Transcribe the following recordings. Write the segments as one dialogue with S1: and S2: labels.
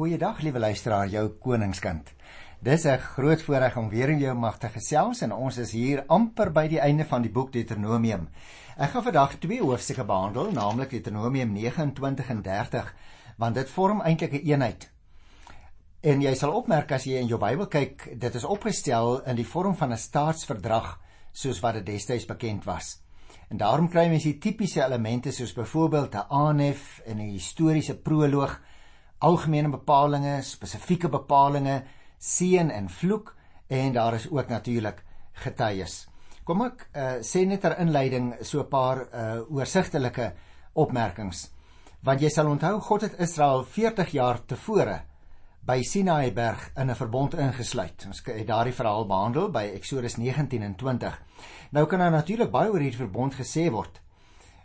S1: Goeiedag liewe luisteraar, jou koningskind. Dis 'n groot voorreg om weer in jou mag te gesels en ons is hier amper by die einde van die boek Deuteronomium. Ek gaan vandag twee hoofstukke behandel, naamlik Deuteronomium 29 en 30, want dit vorm eintlik 'n een eenheid. En jy sal opmerk as jy in jou Bybel kyk, dit is opgestel in die vorm van 'n staatsverdrag soos wat dit destyds bekend was. En daarom kry mens hier tipiese elemente soos byvoorbeeld 'n aanhef en 'n historiese proloog algemene bepalinge, spesifieke bepalinge, seën en vloek en daar is ook natuurlik getuies. Kom ek uh, sê net ter inleiding so 'n paar uh, oorsigtelike opmerkings. Want jy sal onthou God het Israel 40 jaar tevore by Sinaï berg in 'n verbond ingesluit. Ons het daardie verhaal behandel by Eksodus 19 en 20. Nou kan daar natuurlik baie oor hierdie verbond gesê word.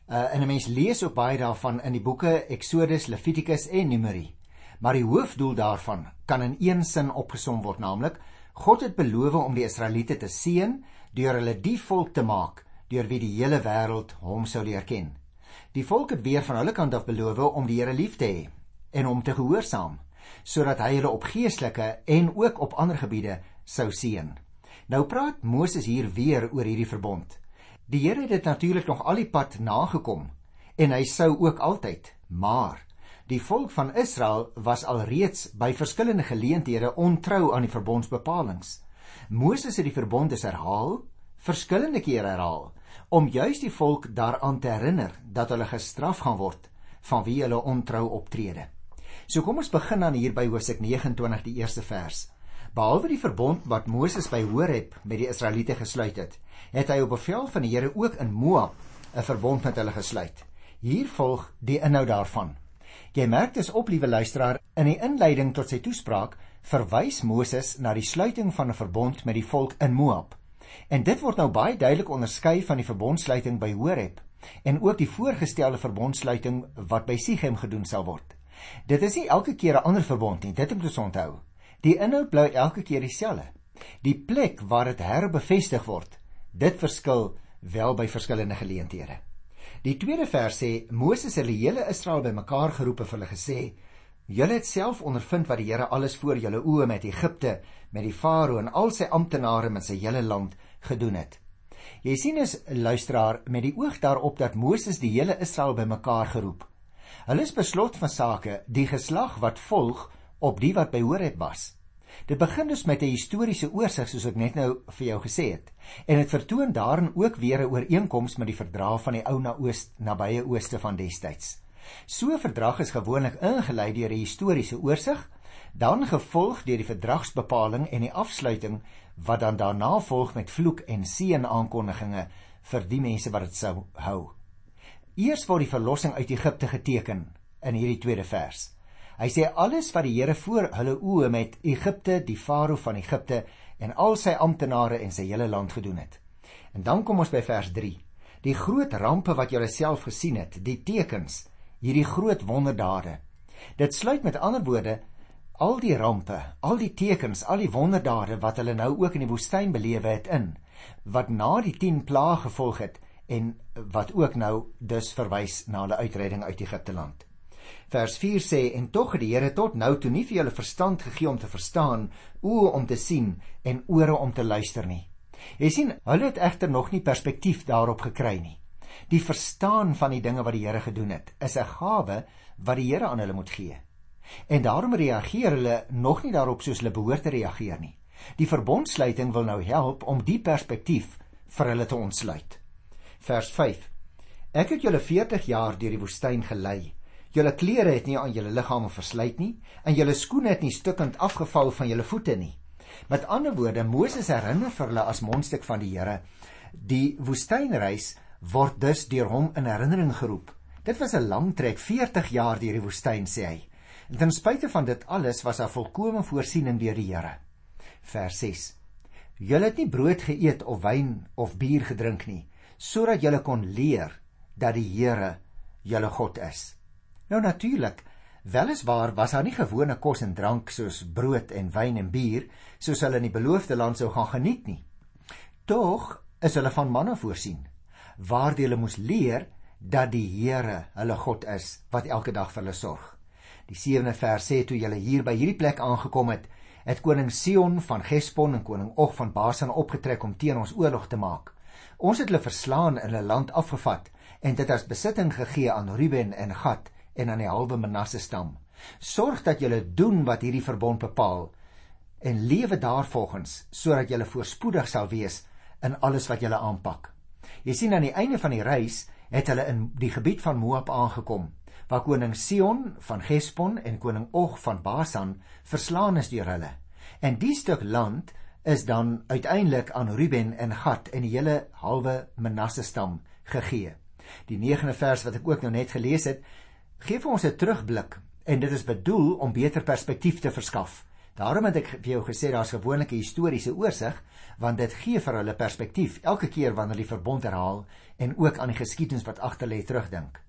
S1: Uh, en 'n mens lees ook baie daarvan in die boeke Eksodus, Levitikus en Numeri. Maar die hoofdoel daarvan kan in een sin opgesom word, naamlik God het beloof om die Israeliete te seën deur hulle die volk te maak deur wie die hele wêreld hom sou leer ken. Die volk het weer van hulle kant af beloof om die Here lief te hê en hom te gehoorsaam, sodat hy hulle op geestelike en ook op ander gebiede sou seën. Nou praat Moses hier weer oor hierdie verbond. Die Here het dit natuurlik nog al die pad nagekom en hy sou ook altyd, maar Die volk van Israel was alreeds by verskillende geleenthede ontrou aan die verbondsbepalings. Moses het die verbonde herhaal, verskillende kere herhaal, om juis die volk daaraan te herinner dat hulle gestraf gaan word van wie hulle ontrou optrede. So kom ons begin dan hier by Hosea 29 die eerste vers. Behalwe die verbond wat Moses by Horeb met die Israeliete gesluit het, het hy op bevel van die Here ook in Moab 'n verbond met hulle gesluit. Hier volg die inhoud daarvan. Jy merk dis op, liewe luisteraar, in die inleiding tot sy toespraak verwys Moses na die sluiting van 'n verbond met die volk in Moab. En dit word nou baie duidelik onderskei van die verbondsluiting by Horeb en ook die voorgestelde verbondsluiting wat by Sichem gedoen sal word. Dit is nie elke keer 'n ander verbond nie, dit moet ons onthou. Die inhoud bly elke keer dieselfde. Die plek waar dit herbevestig word, dit verskil wel by verskillende geleenthede. Die tweede vers sê Moses het die hele Israel bymekaar geroep en hulle gesê: "Julle het self ondervind wat die Here alles voor julle oë met Egipte, met die Farao en al sy amptenare met sy hele land gedoen het." Jy sien as luisteraar met die oog daarop dat Moses die hele Israel bymekaar geroep. Hulle is beslot van sake die geslag wat volg op die wat by Horeb was. Dit begin dus met 'n historiese oorsig soos ek net nou vir jou gesê het. En dit vertoon daarin ook weer 'n ooreenkoms met die verdrag van die ou na oost nabye ooste van destyds. So 'n verdrag is gewoonlik ingelei deur 'n historiese oorsig, dan gevolg deur die verdragsbepaling en die afsluiting wat dan daarna volg met vloek en seën aankondigings vir die mense wat dit sou hou. Eers word die verlossing uit Egipte geteken in hierdie tweede vers. Hy sê alles wat die Here voor hulle oë met Egipte, die farao van Egipte en al sy amptenare en sy hele land gedoen het. En dan kom ons by vers 3. Die groot rampe wat julle self gesien het, die tekens, hierdie groot wonderdade. Dit sluit met ander woorde al die rampe, al die tekens, al die wonderdade wat hulle nou ook in die woestyn belewe het in wat na die 10 plaae gevolg het en wat ook nou dus verwys na hulle uitredding uit Egipte land. Vers 4 sê en tog het die Here tot nou toe nie vir julle verstand gegee om te verstaan, oë om te sien en ore om te luister nie. Jy sien, hulle het egter nog nie perspektief daarop gekry nie. Die verstaan van die dinge wat die Here gedoen het, is 'n gawe wat die Here aan hulle moet gee. En daarom reageer hulle nog nie daarop soos hulle behoort te reageer nie. Die verbondsluiting wil nou help om die perspektief vir hulle te ontsluit. Vers 5. Ek het julle 40 jaar deur die woestyn gelei Julle klere het nie aan julle liggame verslyt nie en julle skoene het nie stukkend afgeval van julle voete nie. Met ander woorde, Moses herinner vir hulle as mondstuk van die Here, die woestynreis word dus deur hom in herinnering geroep. Dit was 'n lang trek, 40 jaar deur die woestyn sê hy. En ten spyte van dit alles was daar volkomme voorsiening deur die Here. Vers 6. Julle het nie brood geëet of wyn of bier gedrink nie, sodat julle kon leer dat die Here julle God is. Nou natuurlik, weliswaar was daar nie gewone kos en drank soos brood en wyn en bier soos hulle in die beloofde land sou gaan geniet nie. Tog is hulle van manne voorsien waardeur hulle moes leer dat die Here hulle God is wat elke dag vir hulle sorg. Die 7de vers sê toe julle hier by hierdie plek aangekom het, het koning Sion van Hesbon en koning Og van Basan opgetrek om teen ons oorlog te maak. Ons het hulle verslaan en hulle land afgevat en dit as besitting gegee aan Ruben en Gad en aan die halwe Manasse stam. Sorg dat julle doen wat hierdie verbond bepaal en lewe daarvolgens sodat julle voorspoedig sal wees in alles wat julle aanpak. Jy sien aan die einde van die reis het hulle in die gebied van Moab aangekom waar koning Sion van Hesbon en koning Og van Basan verslaan is deur hulle. En die stuk land is dan uiteindelik aan Ruben en Gad en die hele halwe Manasse stam gegee. Die 9de vers wat ek ook nou net gelees het, gee vir ons 'n terugblik en dit is bedoel om beter perspektief te verskaf. Daarom het ek vir jou gesê daar's gewoonlik 'n historiese oorsig want dit gee vir hulle perspektief elke keer wanneer die verbond herhaal en ook aan die geskiedenis wat agter lê terugdink.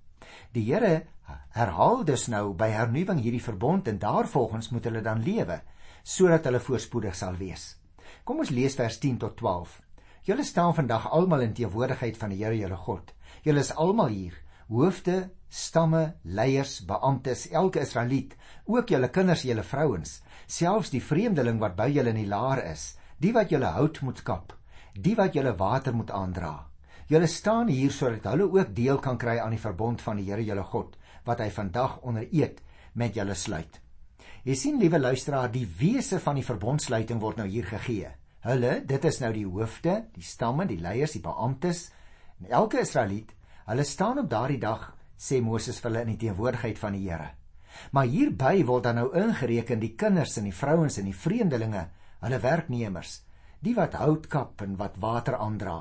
S1: Die Here herhaal dus nou by hernuwing hierdie verbond en daarvolgens moet hulle dan lewe sodat hulle voorspoedig sal wees. Kom ons lees vers 10 tot 12. Julle staan vandag almal in teenwoordigheid van die Here julle God. Julle is almal hier, hoofde, stamme, leiers, beamptes, elke Israeliet, ook julle kinders, julle vrouens, selfs die vreemdeling wat by julle in die laar is, die wat julle hout moet kap, die wat julle water moet aandra. Julle staan hier sodat hulle ook deel kan kry aan die verbond van die Here julle God wat hy vandag onder eed met julle sluit. Jy sien liewe luisteraar, die wese van die verbondsluiting word nou hier gegee. Hulle, dit is nou die hoofde, die stamme, die leiers, die beamptes en elke Israeliet, hulle staan op daardie dag, sê Moses vir hulle in die teenwoordigheid van die Here. Maar hierby word dan nou ingereken die kinders en die vrouens en die vreemdelinge, hulle werknemers, die wat hout kap en wat water aandra.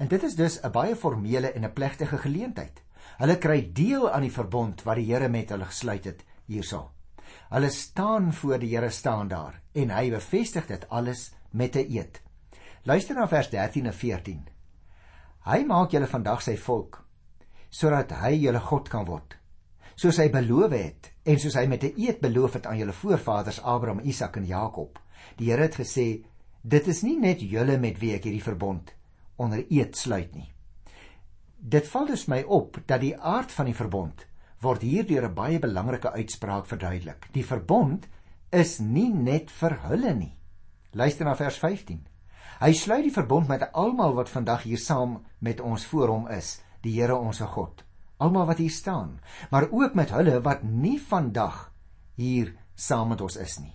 S1: En dit is dus 'n baie formele en 'n plegtige geleentheid. Hulle kry deel aan die verbond wat die Here met hulle gesluit het hierso. Hulle staan voor die Here staan daar en hy bevestig dit alles met 'n eed. Luister na vers 13 en 14. Hy maak julle vandag sy volk sodat hy julle God kan word. Soos hy beloof het en soos hy met 'n eed beloof het aan julle voorvaders Abraham, Isak en Jakob. Die Here het gesê, dit is nie net julle met wie ek hierdie verbond onder eed sluit nie. Dit val dus my op dat die aard van die verbond word hier deur 'n baie belangrike uitspraak verduidelik. Die verbond is nie net vir hulle nie. Luister na vers 15. Hy sluit die verbond met almal wat vandag hier saam met ons voor hom is, die Here ons God. Almal wat hier staan, maar ook met hulle wat nie vandag hier saam met ons is nie.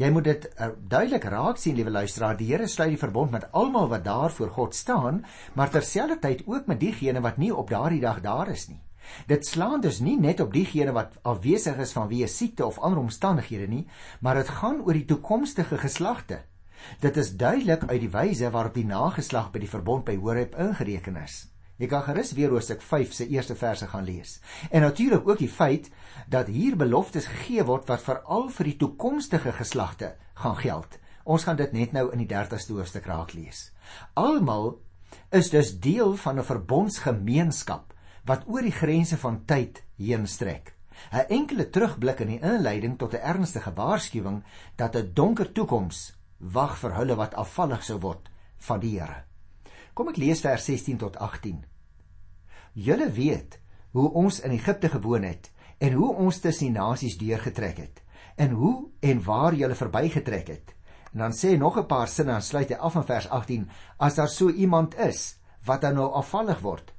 S1: Jy moet dit uh, duidelik raak sien, liewe luisteraar, die Here sluit die verbond met almal wat daar voor God staan, maar terselfdertyd ook met diegene wat nie op daardie dag daar is nie. Dit slaan dus nie net op diegene wat afwesig is vanweë siekte of ander omstandighede nie, maar dit gaan oor die toekomstige geslagte. Dit is duidelik uit die wyse waarop die nageslag by die verbond by Horeb ingereken is. Jy kan gerus weer Hoofstuk 5 se eerste verse gaan lees. En natuurlik ook die feit dat hier beloftes gegee word wat veral vir die toekomstige geslagte gaan geld. Ons gaan dit net nou in die 30ste hoofstuk raak lees. Almal is dus deel van 'n verbondsgemeenskap wat oor die grense van tyd heen strek. 'n Enkele terugblik in die inleiding tot 'n ernstige waarskuwing dat 'n donker toekoms wag vir hulle wat afvallig sou word van die Here. Kom ek lees vers 16 tot 18. Julle weet hoe ons in Egipte gewoon het en hoe ons tussen die nasies deurgetrek het en hoe en waar julle verbygetrek het. En dan sê nog 'n paar sinne aan sluit hy af in vers 18 as daar so iemand is wat dan nou afvallig word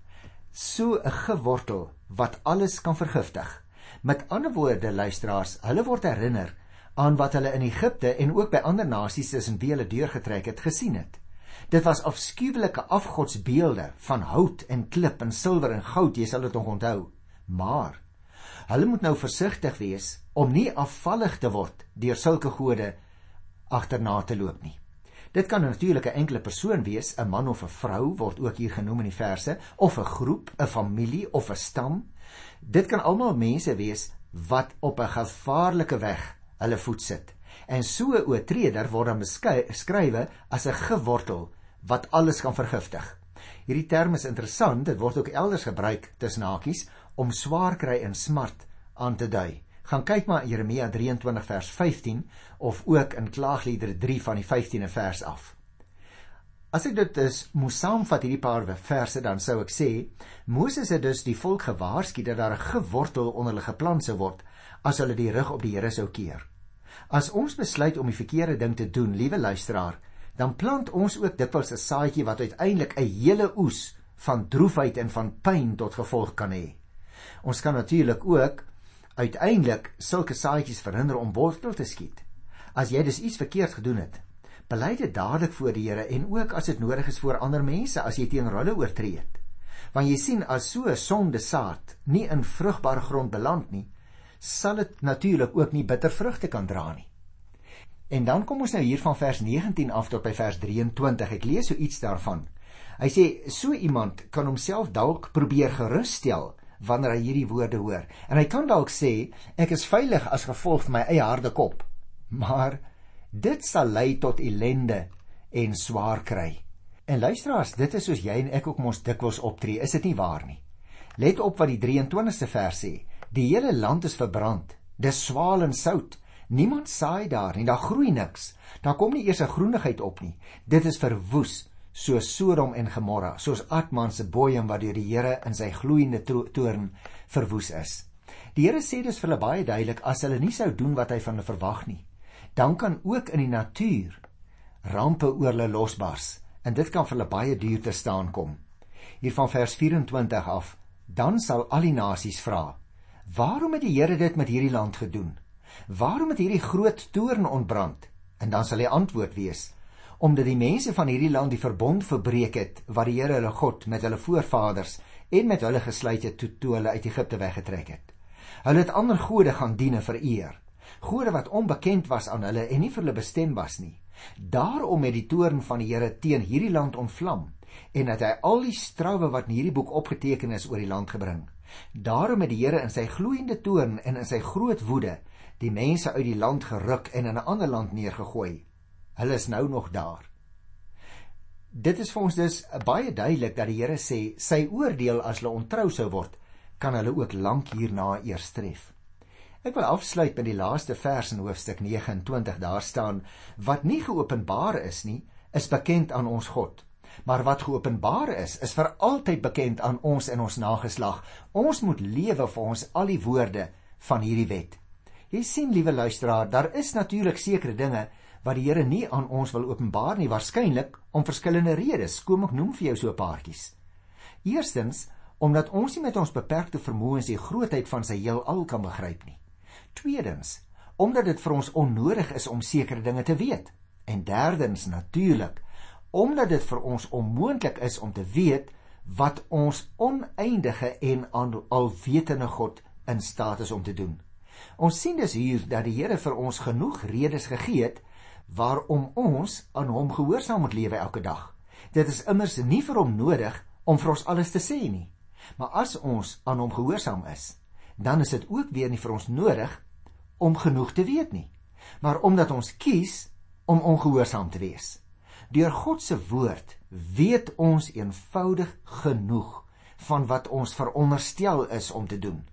S1: so 'n gewortel wat alles kan vergiftig. Met ander woorde, luisteraars, hulle word herinner aan wat hulle in Egipte en ook by ander nasies tussen wie hulle deurgetrek het gesien het. Dit was afskuwelike afgodsbeelde van hout en klip en silwer en goud, jy sal dit nog onthou. Maar hulle moet nou versigtig wees om nie afvallig te word deur sulke gode agterna te loop nie. Dit kan natuurlik 'n enkele persoon wees, 'n man of 'n vrou word ook hier genoem in die verse, of 'n groep, 'n familie of 'n stam. Dit kan almal mense wees wat op 'n gevaarlike weg hulle voet sit. En so 'n oortreder word dan beskrywe as 'n gewortel wat alles kan vergiftig. Hierdie term is interessant, dit word ook elders gebruik tussen hakies om swaar kry en smart aan te dui gaan kyk maar Jeremia 23 vers 15 of ook in Klaagliedere 3 van die 15de vers af. As ek dit is moes saamvat hierdie paar verse dan sou ek sê Moses het dus die volk gewaarsku dat daar 'n gewortel onder hulle geplant sou word as hulle die rug op die Here sou keer. As ons besluit om die verkeerde ding te doen, liewe luisteraar, dan plant ons ook dikwels 'n saadjie wat uiteindelik 'n hele oes van droefheid en van pyn tot gevolg kan hê. Ons kan natuurlik ook uiteindelik sulke saadjies verhinder om wortel te skiet. As jy dus iets verkeerd gedoen het, bely dit dadelik voor die Here en ook as dit nodig is voor ander mense as jy teen hulle oortree het. Want jy sien as so 'n sonde saad nie in vrugbare grond beland nie, sal dit natuurlik ook nie bitter vrugte kan dra nie. En dan kom ons nou hier van vers 19 af tot by vers 23. Ek lees so iets daarvan. Hy sê so iemand kan homself dalk probeer gerusstel wanneer hy hierdie woorde hoor. En hy kan dalk sê ek is veilig as gevolg van my eie harde kop. Maar dit sal lei tot ellende en swaar kry. En luisteraars, dit is soos jy en ek ook mos dikwels optree, is dit nie waar nie? Let op wat die 23ste vers sê. Die hele land is verbrand. Dis swaal en sout. Niemand saai daar nie. Daar groei niks. Daar kom nie eers 'n groenigheid op nie. Dit is verwoes soos Sodom en Gomorra, soos Atman se boeiem wat deur die Here in sy gloeiende toorn verwoes is. Die Here sê dus vir hulle baie duidelik as hulle nie sou doen wat hy van hulle verwag nie, dan kan ook in die natuur rampe oor hulle losbars en dit kan vir hulle baie duur te staan kom. Hier van vers 24 af, dan sal al die nasies vra: "Waarom het die Here dit met hierdie land gedoen? Waarom het hierdie groot toorn ontbrand?" En dan sal hy antwoord wees: omdat die mense van hierdie land die verbond verbreek het wat die Here hulle God met hulle voorvaders en met hulle gesluit het toe, toe hulle uit Egipte weggetrek het. Hulle het ander gode gaan dien en vereer, gode wat onbekend was aan hulle en nie vir hulle bestem was nie. Daarom het die toorn van die Here teen hierdie land ontvlam en het hy al die strawwe wat in hierdie boek opgeteken is oor die land gebring. Daarom het die Here in sy gloeiende toorn en in sy groot woede die mense uit die land geruk en in 'n ander land neergegooi Hulle is nou nog daar. Dit is vir ons dus baie duidelik dat die Here sê sy oordeel as hulle ontrou sou word, kan hulle ook lank hierna eers tref. Ek wil afsluit met die laaste vers in hoofstuk 29. Daar staan: Wat nie geopenbaar is nie, is bekend aan ons God. Maar wat geopenbaar is, is vir altyd bekend aan ons en ons nageslag. Ons moet lewe vir ons al die woorde van hierdie wet. Jy sien, liewe luisteraar, daar is natuurlik sekere dinge wat die Here nie aan ons wil openbaar nie, waarskynlik om verskillende redes. Kom ek noem vir jou so 'n paartjies. Eerstens, omdat ons nie met ons beperkte vermoëns die grootheid van sy heelal kan begryp nie. Tweedens, omdat dit vir ons onnodig is om sekere dinge te weet. En derdens, natuurlik, omdat dit vir ons onmoontlik is om te weet wat ons oneindige en alwetende God in staat is om te doen. Ons sien dus hier dat die Here vir ons genoeg redes gegee het waarom ons aan hom gehoorsaam moet lewe elke dag. Dit is immers nie vir hom nodig om vir ons alles te sê nie. Maar as ons aan hom gehoorsaam is, dan is dit ook weer nie vir ons nodig om genoeg te weet nie. Maar omdat ons kies om ongehoorsaam te wees. Deur God se woord weet ons eenvoudig genoeg van wat ons veronderstel is om te doen.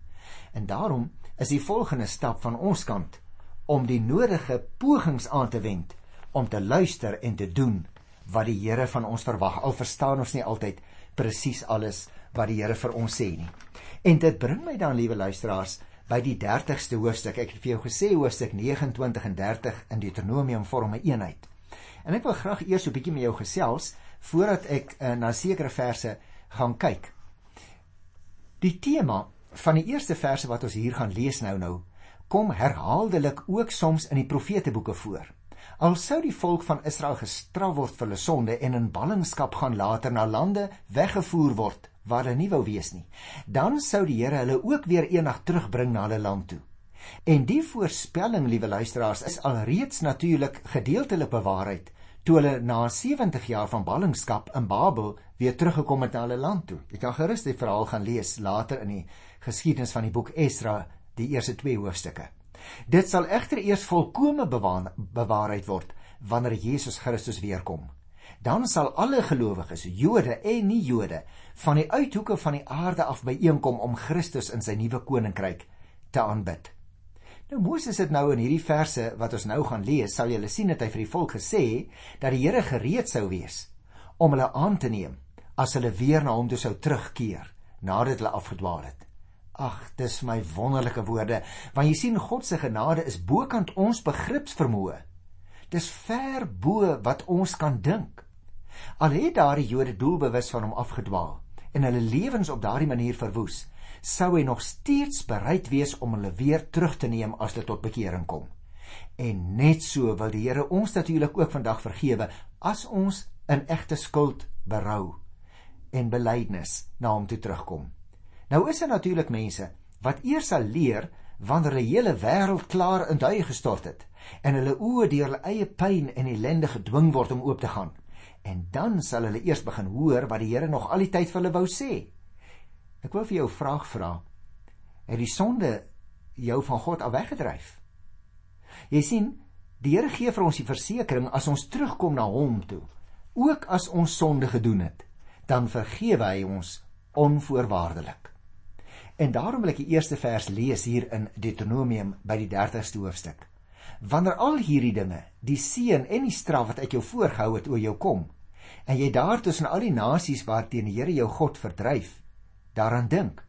S1: En daarom is die volgende stap van ons kant om die nodige pogings aan te wend om te luister en te doen wat die Here van ons verwag. Al verstaan ons nie altyd presies alles wat die Here vir ons sê nie. En dit bring my dan, liewe luisteraars, by die 30ste hoofstuk. Ek het vir jou gesê hoofstuk 29 en 30 in Deuteronomium vorm 'n eenheid. En ek wil graag eers 'n bietjie met jou gesels voordat ek uh, na sekere verse gaan kyk. Die tema van die eerste verse wat ons hier gaan lees nou nou kom herhaaldelik ook soms in die profeteboeke voor. Al sou die volk van Israel gestraf word vir hulle sonde en in ballingskap gaan later na lande weggevoer word waar hulle nie wou wees nie, dan sou die Here hulle ook weer eendag terugbring na hulle land toe. En die voorspelling, liewe luisteraars, is alreeds natuurlik gedeeltelik bewaarheid toe hulle na 70 jaar van ballingskap in Babel weer teruggekom het na hulle land toe. Jy kan gerus die verhaal gaan lees later in die geskiedenis van die boek Esra die eerste 2 hoofstukke. Dit sal egter eers volkome bewaarheid word wanneer Jesus Christus weer kom. Dan sal alle gelowiges, Jode en nie Jode, van die uithoeke van die aarde af byeenkom om Christus in sy nuwe koninkryk te aanbid. Nou Moses het nou in hierdie verse wat ons nou gaan lees, sal julle sien dat hy vir die volk gesê dat die Here gereed sou wees om hulle aan te neem as hulle weer na hom toe sou terugkeer nadat hulle afgedwaal het. Ag, dis my wonderlike woorde, want jy sien God se genade is bokant ons begripsvermoë. Dis ver bo wat ons kan dink. Al het daardie Jode doelbewus van hom afgedwaal en hulle lewens op daardie manier verwoes, sou hy nog steeds bereid wees om hulle weer terug te neem as dit tot bekering kom. En net so wil die Here ons natuurlik ook vandag vergewe as ons in egte skuld berou en belydenis na hom toe terugkom. Nou is daar natuurlik mense wat eers sal leer wanneer hulle hele wêreld klaar in duie gestort het en hulle oë deur hulle eie pyn en ellende gedwing word om oop te gaan. En dan sal hulle eers begin hoor wat die Here nog al die tyd vir hulle wou sê. Ek wil vir jou 'n vraag vra. Het die sonde jou van God af weggedryf? Jy sien, die Here gee vir ons die versekering as ons terugkom na hom toe, ook as ons sonde gedoen het, dan vergewe hy ons onvoorwaardelik. En daarom wil ek die eerste vers lees hier in Deuteronomium by die 30ste hoofstuk. Wanneer al hierdie dinge, die seën en die straf wat ek jou voorgehou het oor jou kom, en jy daar tussen al die nasies waarteen die Here jou God verdryf, daaraan dink,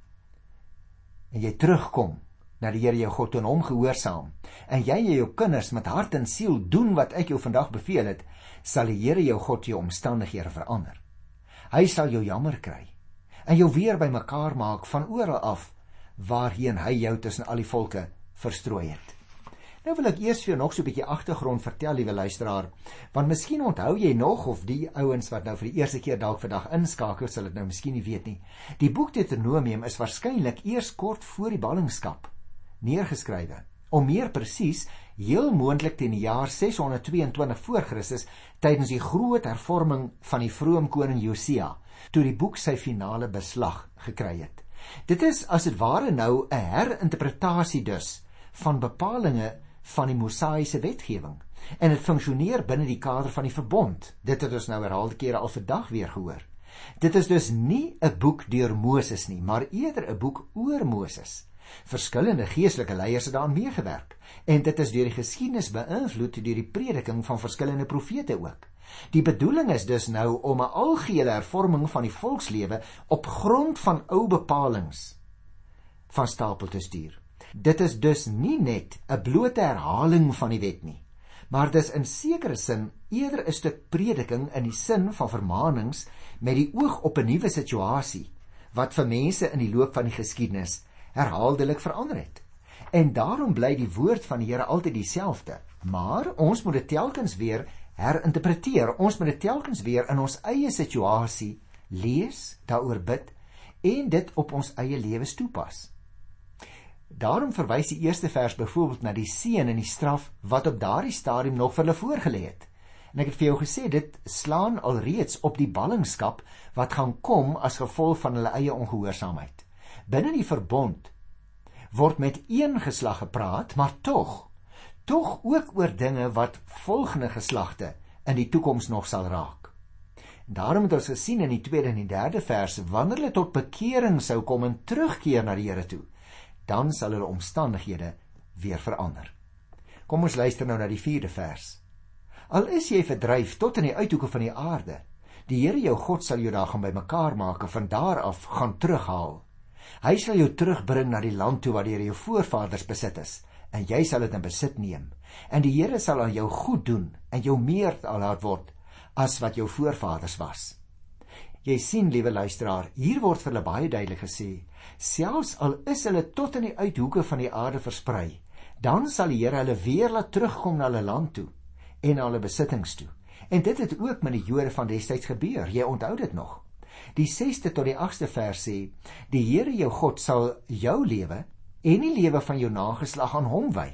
S1: en jy terugkom na die Here jou God en hom gehoorsaam, en jy en jou kinders met hart en siel doen wat ek jou vandag beveel het, sal die Here jou God jou omstandighede verander. Hy sal jou jammer kry en jou weer bymekaar maak van oral af waarheen hy jou tussen al die volke verstrooi het. Nou wil ek eers vir jou nog so 'n bietjie agtergrond vertel, liewe luisteraar, want miskien onthou jy nog of die ouens wat nou vir die eerste keer dalk vandag inskakel, sal dit nou miskien nie weet nie. Die boek Deuteronomium is waarskynlik eers kort voor die ballingskap neergeskrywe. Om meer presies, heel moontlik teen die jaar 622 voor Christus tydens die groot hervorming van die vroeë koning Josia toe die boek sy finale beslag gekry het. Dit is as dit ware nou 'n herinterpretasie dus van bepalinge van die Mosaïese wetgewing en dit funksioneer binne die kader van die verbond. Dit het ons nou herhaalde kere al vandag weer gehoor. Dit is dus nie 'n boek deur Moses nie, maar eerder 'n boek oor Moses. Verskillende geestelike leiers het daaraan meegewerk en dit is deur die geskiedenis beïnvloed deur die prediking van verskillende profete ook. Die bedoeling is dus nou om 'n algehele hervorming van die volkslewe op grond van ou bepalinge van stapel te stuur. Dit is dus nie net 'n blote herhaling van die wet nie, maar dis in sekere sin eerder 'n stuk prediking in die sin van vermaanings met die oog op 'n nuwe situasie wat vir mense in die loop van die geskiedenis herhaaldelik verander het. En daarom bly die woord van die Here altyd dieselfde, maar ons moet dit telkens weer herinterpreteer. Ons moet dit telkens weer in ons eie situasie lees, daaroor bid en dit op ons eie lewens toepas. Daarom verwys die eerste vers byvoorbeeld na die seën en die straf wat op daardie stadium nog vir hulle voorgelê het. En ek het vir jou gesê dit slaan alreeds op die ballingskap wat gaan kom as gevolg van hulle eie ongehoorsaamheid binne die verbond word met een geslag gepraat, maar tog tog ook oor dinge wat volgende geslagte in die toekoms nog sal raak. En daarom het ons gesien in die 2de en die 3de vers wanneer hulle tot bekering sou kom en terugkeer na die Here toe, dan sal hulle omstandighede weer verander. Kom ons luister nou na die 4de vers. Al is jy verdryf tot in die uithoeke van die aarde, die Here jou God sal jou daar gaan bymekaar maak en van daar af gaan terughaal Hy sal jou terugbring na die land toe wat deur jou voorvaders besit is, en jy sal dit in besit neem. En die Here sal aan jou goed doen en jou meer laat word as wat jou voorvaders was. Jy sien, liewe luisteraar, hier word vir hulle baie duidelik gesê, selfs al is hulle tot in die uithoeke van die aarde versprei, dan sal die Here hulle weer laat terugkom na hulle land toe en na hulle besittings toe. En dit het ook met die Jode van destyds gebeur. Jy onthou dit nog. Die 6ste tot die 8ste vers sê: Die Here jou God sal jou lewe en die lewe van jou nageslag aan hom wy,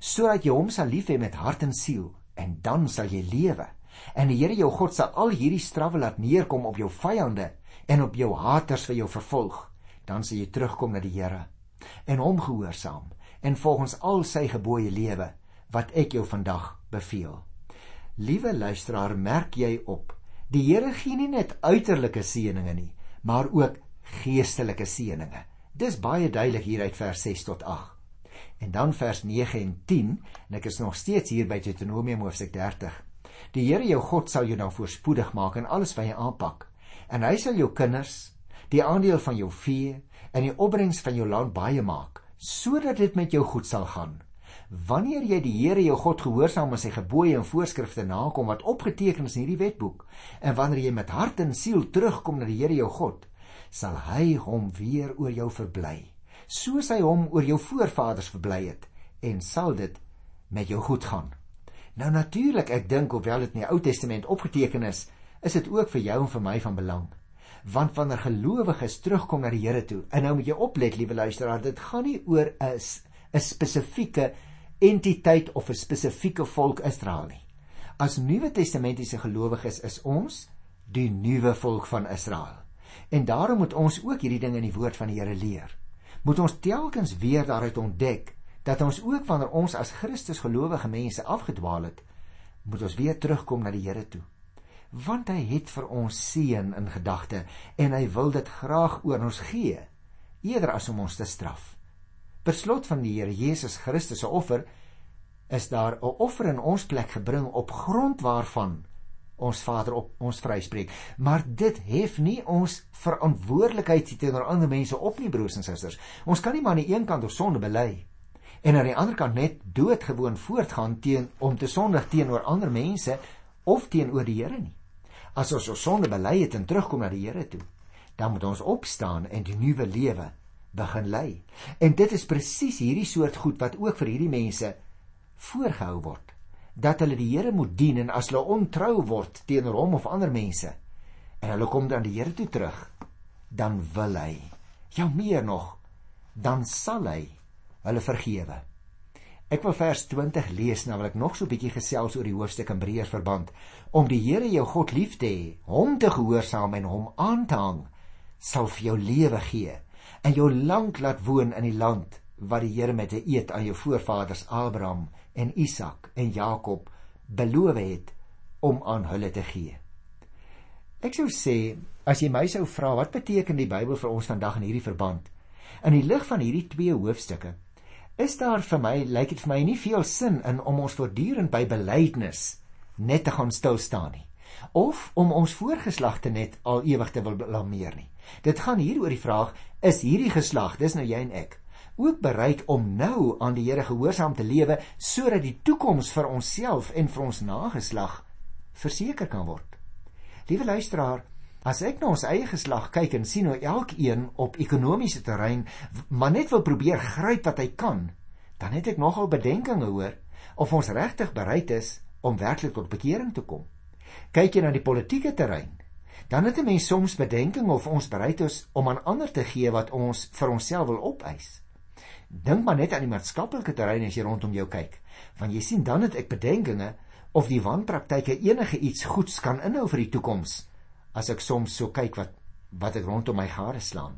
S1: sodat jy hom sal lief hê met hart en siel, en dan sal jy lewe. En die Here jou God sal al hierdie strawwe laat neerkom op jou vyande en op jou haters vir jou vervolg. Dan sal jy terugkom na die Here en hom gehoorsaam en volgens al sy gebooie lewe wat ek jou vandag beveel. Liewe luisteraar, merk jy op Die Here gee nie net uiterlike seëninge nie, maar ook geestelike seëninge. Dis baie duidelik hier uit vers 6 tot 8. En dan vers 9 en 10, en ek is nog steeds hier by Deuteronomium hoofstuk 30. Die Here jou God sal jou nou voorspoedig maak in alles wat jy aanpak. En hy sal jou kinders, die aandeel van jou vee en die opbrengs van jou land baie maak, sodat dit met jou goed sal gaan. Wanneer jy die Here jou God gehoorsaam aan sy gebooie en voorskrifte nakom wat opgeteken is in hierdie wetboek, en wanneer jy met hart en siel terugkom na die Here jou God, sal hy hom weer oor jou verbly, soos hy hom oor jou voorvaders verbly het, en sal dit met jou goed gaan. Nou natuurlik, ek dink hoewel dit in die Ou Testament opgeteken is, is dit ook vir jou en vir my van belang. Want wanneer gelowiges terugkom na die Here toe, en nou moet jy oplet, liewe luisteraar, dit gaan nie oor 'n 'n spesifieke entiteit of 'n spesifieke volk Israel nie. As Nuwe Testamentiese gelowiges is ons die nuwe volk van Israel. En daarom moet ons ook hierdie dinge in die woord van die Here leer. Moet ons telkens weer daaruit ontdek dat ons ook wanneer ons as Christus gelowige mense afgedwaal het, moet ons weer terugkom na die Here toe. Want hy het vir ons seën in gedagte en hy wil dit graag oor ons gee eerder as om ons te straf. Per slot van die Here Jesus Christus se offer is daar 'n offer in ons plek gebring op grond waarvan ons Vader op ons vryspreek. Maar dit hef nie ons verantwoordelikheid teenoor ander mense op nie, broers en susters. Ons kan nie maar aan die een kant ons sonde bely en aan die ander kant net doodgewoon voortgaan teen om te sondig teenoor ander mense of teenoor die Here nie. As ons ons sonde bely het en terugkom na die Here toe, dan moet ons opstaan en die nuwe lewe begin lei. En dit is presies hierdie soort goed wat ook vir hierdie mense voorgehou word dat hulle die Here moet dien en as hulle ontrou word teenoor hom of ander mense en hulle kom dan die Here toe terug, dan wil hy, ja meer nog, dan sal hy hulle vergewe. Ek wil vers 20 lees nou wil ek nog so 'n bietjie gesels oor die hoofstuk in Hebreërs verband om die Here jou God lief te hê, hom te gehoorsaam en hom aan te hang, sal vir jou lewe gee en jou lank laat woon in die land wat die Here met 'n eed aan jou voorvaders Abraham en Isak en Jakob beloof het om aan hulle te gee. Ek sou sê as jy my sou vra wat beteken die Bybel vir ons vandag in hierdie verband? In die lig van hierdie twee hoofstukke is daar vir my lyk dit vir my nie veel sin in om ons voortdurend by belydenis net te gaan stil staan nie of om ons voorgeslagte net al ewig te wil blameer nie. Dit gaan hier oor die vraag: is hierdie geslag, dis nou jy en ek, ook bereid om nou aan die Here gehoorsaam te lewe sodat die toekoms vir onsself en vir ons nageslag verseker kan word? Liewe luisteraar, As ek na ons eie geslag kyk en sien hoe elkeen op ekonomiese terrein maar net wil probeer gryp wat hy kan, dan het ek nogal bedenkinge hoor of ons regtig bereid is om werklik tot bekering te kom. Kyk jy na die politieke terrein, dan het 'n mens soms bedenking of ons bereid is om aan ander te gee wat ons vir onsself wil opeis. Dink maar net aan die maatskaplike terrein as jy rondom jou kyk, want jy sien dan het ek bedenkinge of die wanpraktyke enige iets goeds kan inhou vir die toekoms as ek soms so kyk wat wat ek rondom my gare slaan.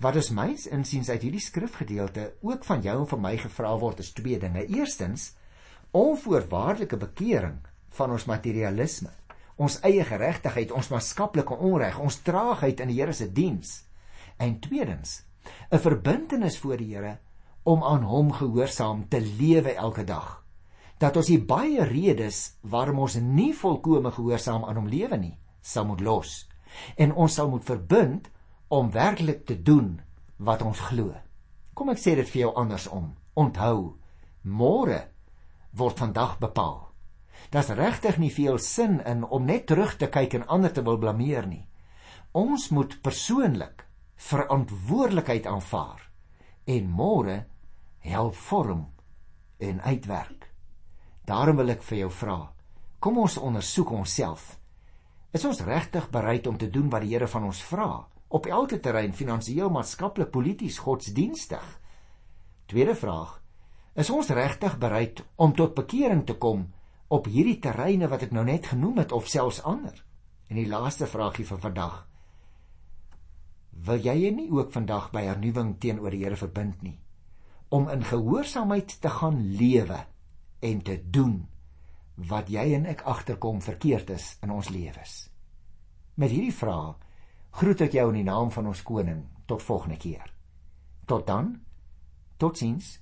S1: Wat is myns insiens uit hierdie skrifgedeelte ook van jou en van my gevra word is twee dinge. Eerstens, onvoorwaardelike bekering van ons materialisme, ons eie geregtigheid, ons maatskaplike onreg, ons traagheid in die Here se diens. En tweedens, 'n verbintenis voor die Here om aan hom gehoorsaam te lewe elke dag. Dat ons hier baie redes waarom ons nie volkome gehoorsaam aan hom lewe nie sal moet los en ons sal moet verbind om werklik te doen wat ons glo. Kom ek sê dit vir jou andersom. Onthou, môre word vandag bepaal. Daar's regtig nie veel sin in om net terug te kyk en ander te wil blameer nie. Ons moet persoonlik verantwoordelikheid aanvaar en môre help vorm en uitwerk. Daarom wil ek vir jou vra, kom ons ondersoek onsself Is ons regtig bereid om te doen wat die Here van ons vra op elke terrein, finansiëel, maatskaplik, polities, godsdienstig? Tweede vraag: Is ons regtig bereid om tot bekering te kom op hierdie terreine wat ek nou net genoem het of selfs ander? En die laaste vraagie vir vandag: Wil jy nie ook vandag by hernuwing teenoor die Here verbind nie om in gehoorsaamheid te gaan lewe en te doen wat jy en ek agterkom verkeerd is in ons lewens. Met hierdie vraag groet ek jou in die naam van ons koning tot volgende keer. Tot dan. Totsiens.